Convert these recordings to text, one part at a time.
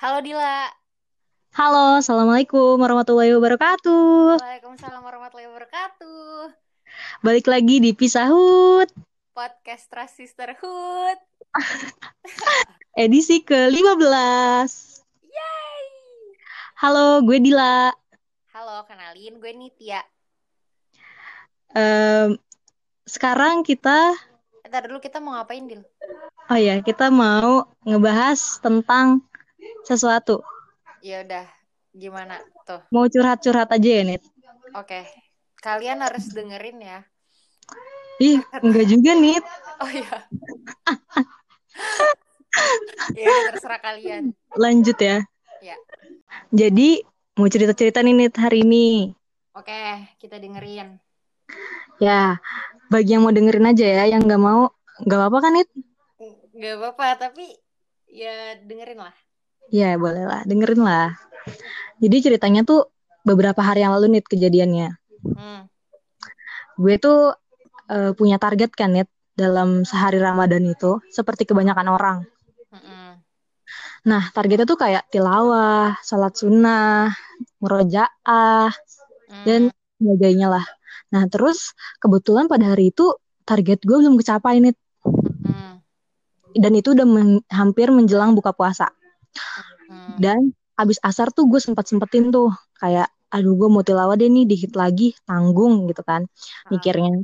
Halo Dila. Halo, Assalamualaikum warahmatullahi wabarakatuh. Waalaikumsalam warahmatullahi wabarakatuh. Balik lagi di Pisahut, Podcast Trust Sisterhood. edisi ke-15. Yay! Halo, gue Dila. Halo, kenalin gue Nitya. Em, sekarang kita, Ntar dulu kita mau ngapain, Dil? oh ya, kita mau ngebahas tentang sesuatu. Ya udah, gimana tuh? Mau curhat-curhat aja ya, Nit? Oke. Kalian harus dengerin ya. Ih, enggak juga, Nit. Oh iya. ya terserah kalian. Lanjut ya. Ya. Jadi, mau cerita-cerita nih, Nit, hari ini. Oke, kita dengerin. Ya, bagi yang mau dengerin aja ya, yang nggak mau, nggak apa-apa kan, Nit? Gak apa-apa, tapi ya dengerin lah. Ya, boleh lah, dengerin lah. Jadi ceritanya tuh beberapa hari yang lalu nih kejadiannya. Hmm. Gue tuh eh, punya target kan Nit dalam sehari Ramadan itu seperti kebanyakan orang. Mm-mm. Nah, targetnya tuh kayak tilawah, salat sunnah, murojaah, dan Hmm. sebagainya lah. Nah, terus kebetulan pada hari itu target gue belum kecapai Nit. Hmm. Dan itu udah men- hampir menjelang buka puasa. Hmm. Dan abis asar tuh gue sempet-sempetin tuh kayak aduh gue mau tilawah deh nih dihit lagi tanggung gitu kan mikirnya.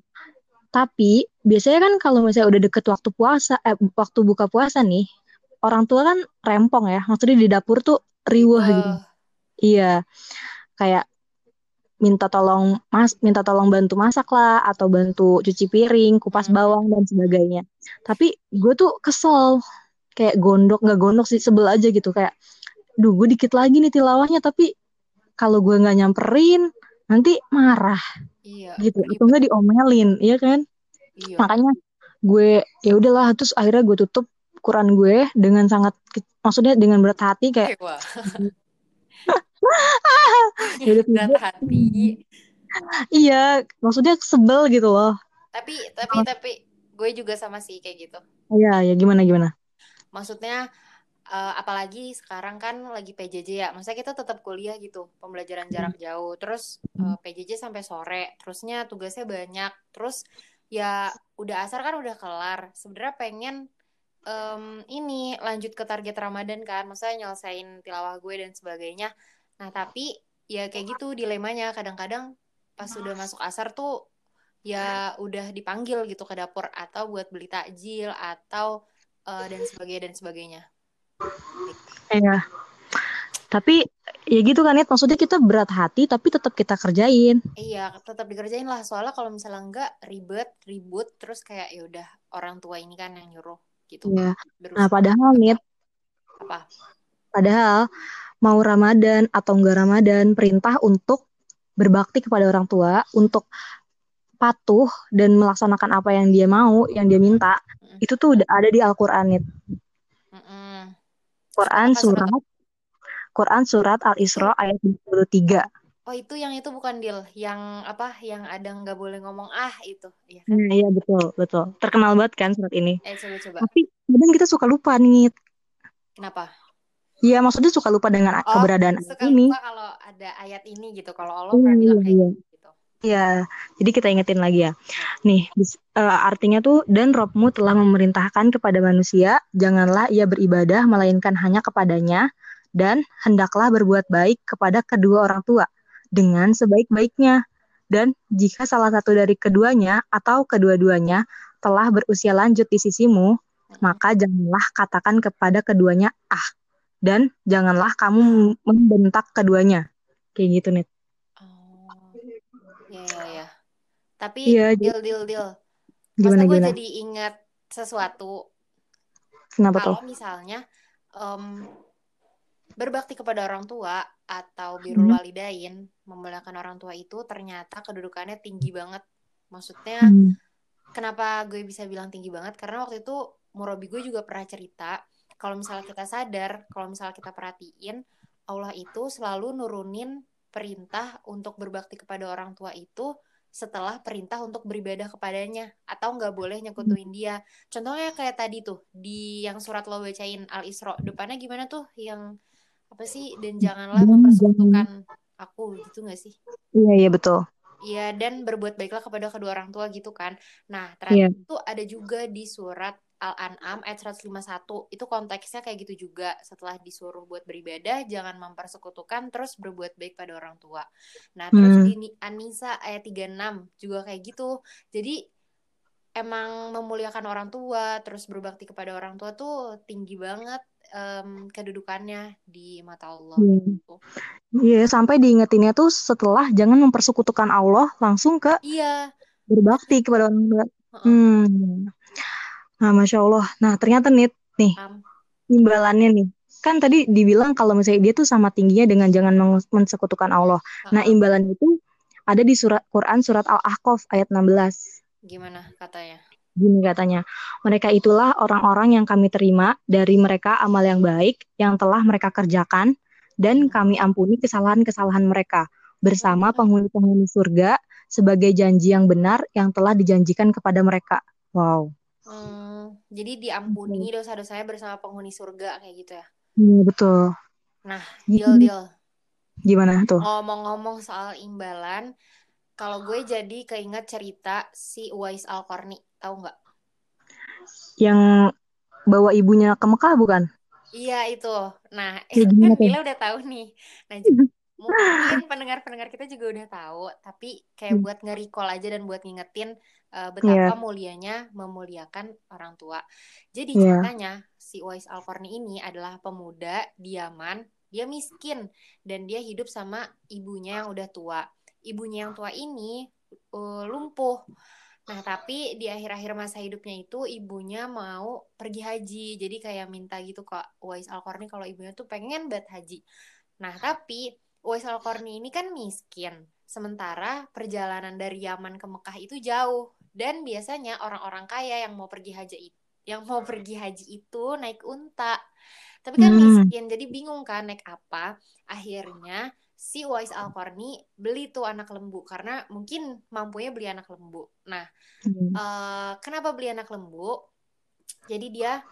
Tapi biasanya kan kalau misalnya udah deket waktu puasa eh waktu buka puasa nih orang tua kan rempong ya maksudnya di dapur tuh riuh gitu. Wah. Iya kayak minta tolong mas minta tolong bantu masak lah atau bantu cuci piring kupas Hmm. bawang dan sebagainya. Tapi gue tuh kesel kayak gondok nggak gondok sih sebel aja gitu kayak duh gue dikit lagi nih tilawahnya tapi kalau gue nggak nyamperin nanti marah Iya, gitu atau ribet. nggak diomelin iya kan Iya. makanya gue ya udahlah terus akhirnya gue tutup Quran gue dengan sangat maksudnya dengan berat hati kayak Wah, ya udah berat hati. iya maksudnya sebel gitu loh Tapi tapi tapi gue juga sama sih kayak gitu. iya ya gimana gimana Maksudnya eh, apalagi sekarang kan lagi PJJ ya. Maksudnya kita tetap kuliah gitu, pembelajaran jarak jauh. Terus eh, PJJ sampai sore. Terusnya tugasnya banyak. Terus ya udah asar kan udah kelar. Sebenarnya pengen em, ini lanjut ke target Ramadan kan. Maksudnya nyelesain tilawah gue dan sebagainya. Nah, tapi ya kayak gitu dilemanya. Kadang-kadang pas sudah masuk asar tuh ya udah dipanggil gitu ke dapur atau buat beli takjil atau eh, dan sebagainya dan sebagainya. iya tapi ya gitu kan Nit maksudnya kita berat hati tapi tetap kita kerjain Iya, tetap dikerjain lah. Soalnya kalau misalnya enggak ribet, ribut, terus kayak ya udah orang tua ini kan yang nyuruh gitu. ya nah padahal Nit apa? Padahal mau Ramadan atau enggak Ramadan, perintah untuk berbakti kepada orang tua, untuk patuh dan melaksanakan apa yang dia mau, yang dia minta, Mm-mm. itu tuh udah ada di Al-Qur'an nih. Mm-mm. Quran Surat Quran surat Al-Isra ayat 23. Oh itu yang itu bukan deal, yang apa? Yang ada nggak boleh ngomong ah itu, iya kan? Nah, iya betul, betul. Terkenal banget kan surat ini. Eh coba coba. Tapi kadang kita suka lupa nih. Kenapa? Iya, maksudnya suka lupa dengan Oh, keberadaan suka ini. lupa kalau ada ayat ini gitu. Kalau Allah pernah bilang iya, kayak Iya, jadi kita ingetin lagi ya. Ya. Nih, eh, artinya tuh dan Robmu telah memerintahkan kepada manusia, janganlah ia beribadah melainkan hanya kepadanya dan hendaklah berbuat baik kepada kedua orang tua dengan sebaik-baiknya. Dan jika salah satu dari keduanya atau kedua-duanya telah berusia lanjut di sisimu, maka janganlah katakan kepada keduanya ah dan janganlah kamu membentak keduanya. Kayak gitu nih. Oh, ya ya ya. Tapi Iya, jadi deal deal deal. gimana gue jadi ingat sesuatu Kenapa tuh? kalau misalnya em, berbakti kepada orang tua atau birrul Hmm. walidain, memuliakan orang tua itu ternyata kedudukannya tinggi banget. Maksudnya Hmm. kenapa gue bisa bilang tinggi banget? Karena waktu itu murabi gue juga pernah cerita kalau misalnya kita sadar, kalau misalnya kita perhatiin, Allah itu selalu nurunin perintah untuk berbakti kepada orang tua itu setelah perintah untuk beribadah kepadanya atau nggak boleh nyekutuin dia. Contohnya kayak tadi tuh di yang surat lo bacain Al Isra depannya gimana tuh yang apa sih dan janganlah mempersekutukan aku gitu gak sih Iya, iya betul. Iya, dan berbuat baiklah kepada kedua orang tua gitu kan. Nah, ternyata Iya. itu ada juga di surat Al-An'am ayat 151. Itu konteksnya kayak gitu juga. Setelah disuruh buat beribadah, jangan mempersekutukan, terus berbuat baik pada orang tua. Nah, terus Hmm. di Ni- An-Nisa ayat 36 juga kayak gitu. Jadi, emang memuliakan orang tua, terus berbakti kepada orang tua tuh tinggi banget em, kedudukannya di mata Allah. Iya. gitu. Iya, sampai diingetinnya tuh setelah jangan mempersekutukan Allah langsung ke Iya, berbakti itu. kepada orang tua. Heeh, Hmm. Nah, Masya Allah. Nah, ternyata nih, nih imbalannya nih. Kan tadi dibilang kalau misalnya dia tuh sama tingginya dengan jangan mensekutukan Allah. Nah, imbalan itu ada di surat Quran surat Al-Ahqaf ayat 16. Gimana katanya? Gini katanya, mereka itulah orang-orang yang kami terima dari mereka amal yang baik yang telah mereka kerjakan dan kami ampuni kesalahan-kesalahan mereka bersama penghuni-penghuni surga sebagai janji yang benar yang telah dijanjikan kepada mereka. Wow. Hmm, jadi diampuni dosa-dosanya bersama penghuni surga kayak gitu ya. Iya, betul. Nah, deal deal. Gimana tuh? Ngomong-ngomong soal imbalan, kalau gue jadi keinget cerita si Uwais Al-Qarni, tahu nggak? Yang bawa ibunya ke Mekah bukan? Iya itu. Nah, Ya, kan udah tahu nih. Nah, mungkin pendengar-pendengar kita juga udah tahu, tapi kayak Hmm. buat nge-recall aja dan buat ngingetin uh, betapa mulianya memuliakan orang tua. Jadi iya. ceritanya si Uwais Al-Qarni ini adalah pemuda di Yaman, dia miskin dan dia hidup sama ibunya yang udah tua. Ibunya yang tua ini uh, lumpuh. Nah, tapi di akhir-akhir masa hidupnya itu ibunya mau pergi haji. Jadi kayak minta gitu ke Uwais Al-Qarni kalau ibunya tuh pengen banget haji. Nah, tapi Uwais Al-Qarni ini kan miskin. Sementara perjalanan dari Yaman ke Mekah itu jauh. Dan biasanya orang-orang kaya yang mau pergi haji itu yang mau pergi haji itu naik unta. Tapi kan Hmm. miskin, jadi bingung kan naik apa. Akhirnya si Uwais Al-Qarni beli tuh anak lembu karena mungkin mampunya beli anak lembu. Nah, Hmm. eh, kenapa beli anak lembu? Jadi dia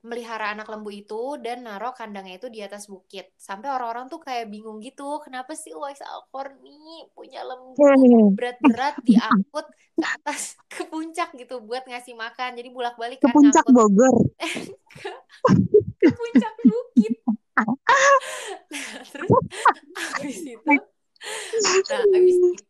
melihara anak lembu itu dan naruh kandangnya itu di atas bukit. Sampai orang-orang tuh kayak bingung gitu, kenapa sih Uwais Al-Qarni punya lembu Hmm. berat-berat diangkut ke atas ke puncak gitu buat ngasih makan. Jadi bolak-balik Ke kan puncak ngangkut Bogor. ke, ke puncak bukit. Nah, terus habis itu Nah, abis itu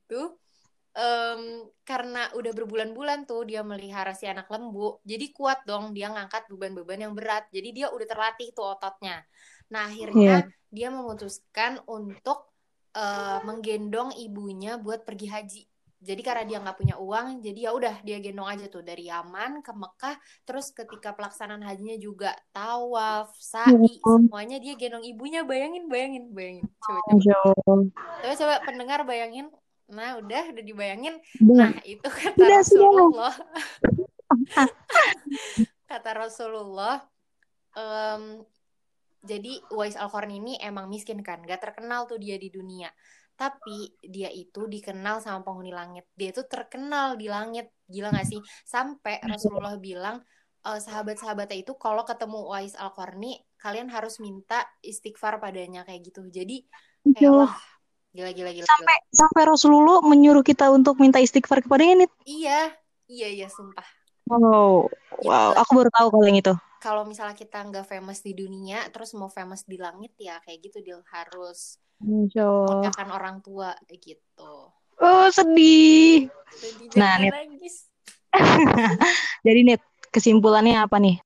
em, karena udah berbulan-bulan tuh dia melihara si anak lembu, jadi kuat dong dia ngangkat beban-beban yang berat. Jadi dia udah terlatih tuh ototnya. Nah, akhirnya dia memutuskan untuk eh, menggendong ibunya buat pergi haji. Jadi karena dia nggak punya uang, jadi ya udah dia gendong aja tuh dari Yaman ke Mekah. Terus ketika pelaksanaan hajinya juga tawaf, sa'i, Ya semuanya dia gendong ibunya. Bayangin, bayangin, bayangin. Coba, coba. Allah. Coba coba pendengar bayangin. Nah, udah udah dibayangin. Udah. Nah, itu kata sudah. Rasulullah. Kata Rasulullah, em, jadi Uwais Al-Qarni ini emang miskin kan, gak terkenal tuh dia di dunia. Tapi dia itu dikenal sama penghuni langit. Dia itu terkenal di langit. Gila gak sih? Sampai Rasulullah bilang, eh, sahabat-sahabatnya itu kalau ketemu Uwais Al-Qarni, kalian harus minta istighfar padanya kayak gitu. Jadi kayak Allah. wah, gila gila gila. Sampai gila. sampai Rasulullah menyuruh kita untuk minta istighfar kepadanya nih. Iya, iya iya sumpah. Wow, Gitu. wow. Aku baru tahu kalau yang itu. Kalau misalnya kita nggak famous di dunia, terus mau famous di langit ya kayak gitu dia harus memuliakan orang tua kayak gitu. Oh, sedih. Nah, Nit. nangis. Jadi, Nit, kesimpulannya apa nih?